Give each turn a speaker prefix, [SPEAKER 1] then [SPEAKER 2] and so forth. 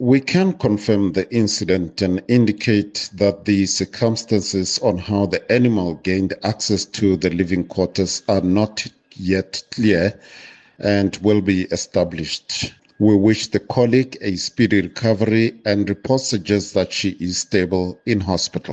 [SPEAKER 1] We can confirm the incident and indicate that the circumstances on how the animal gained access to the living quarters are not yet clear and will be established. We wish the colleague a speedy recovery and report suggests that she is stable in hospital.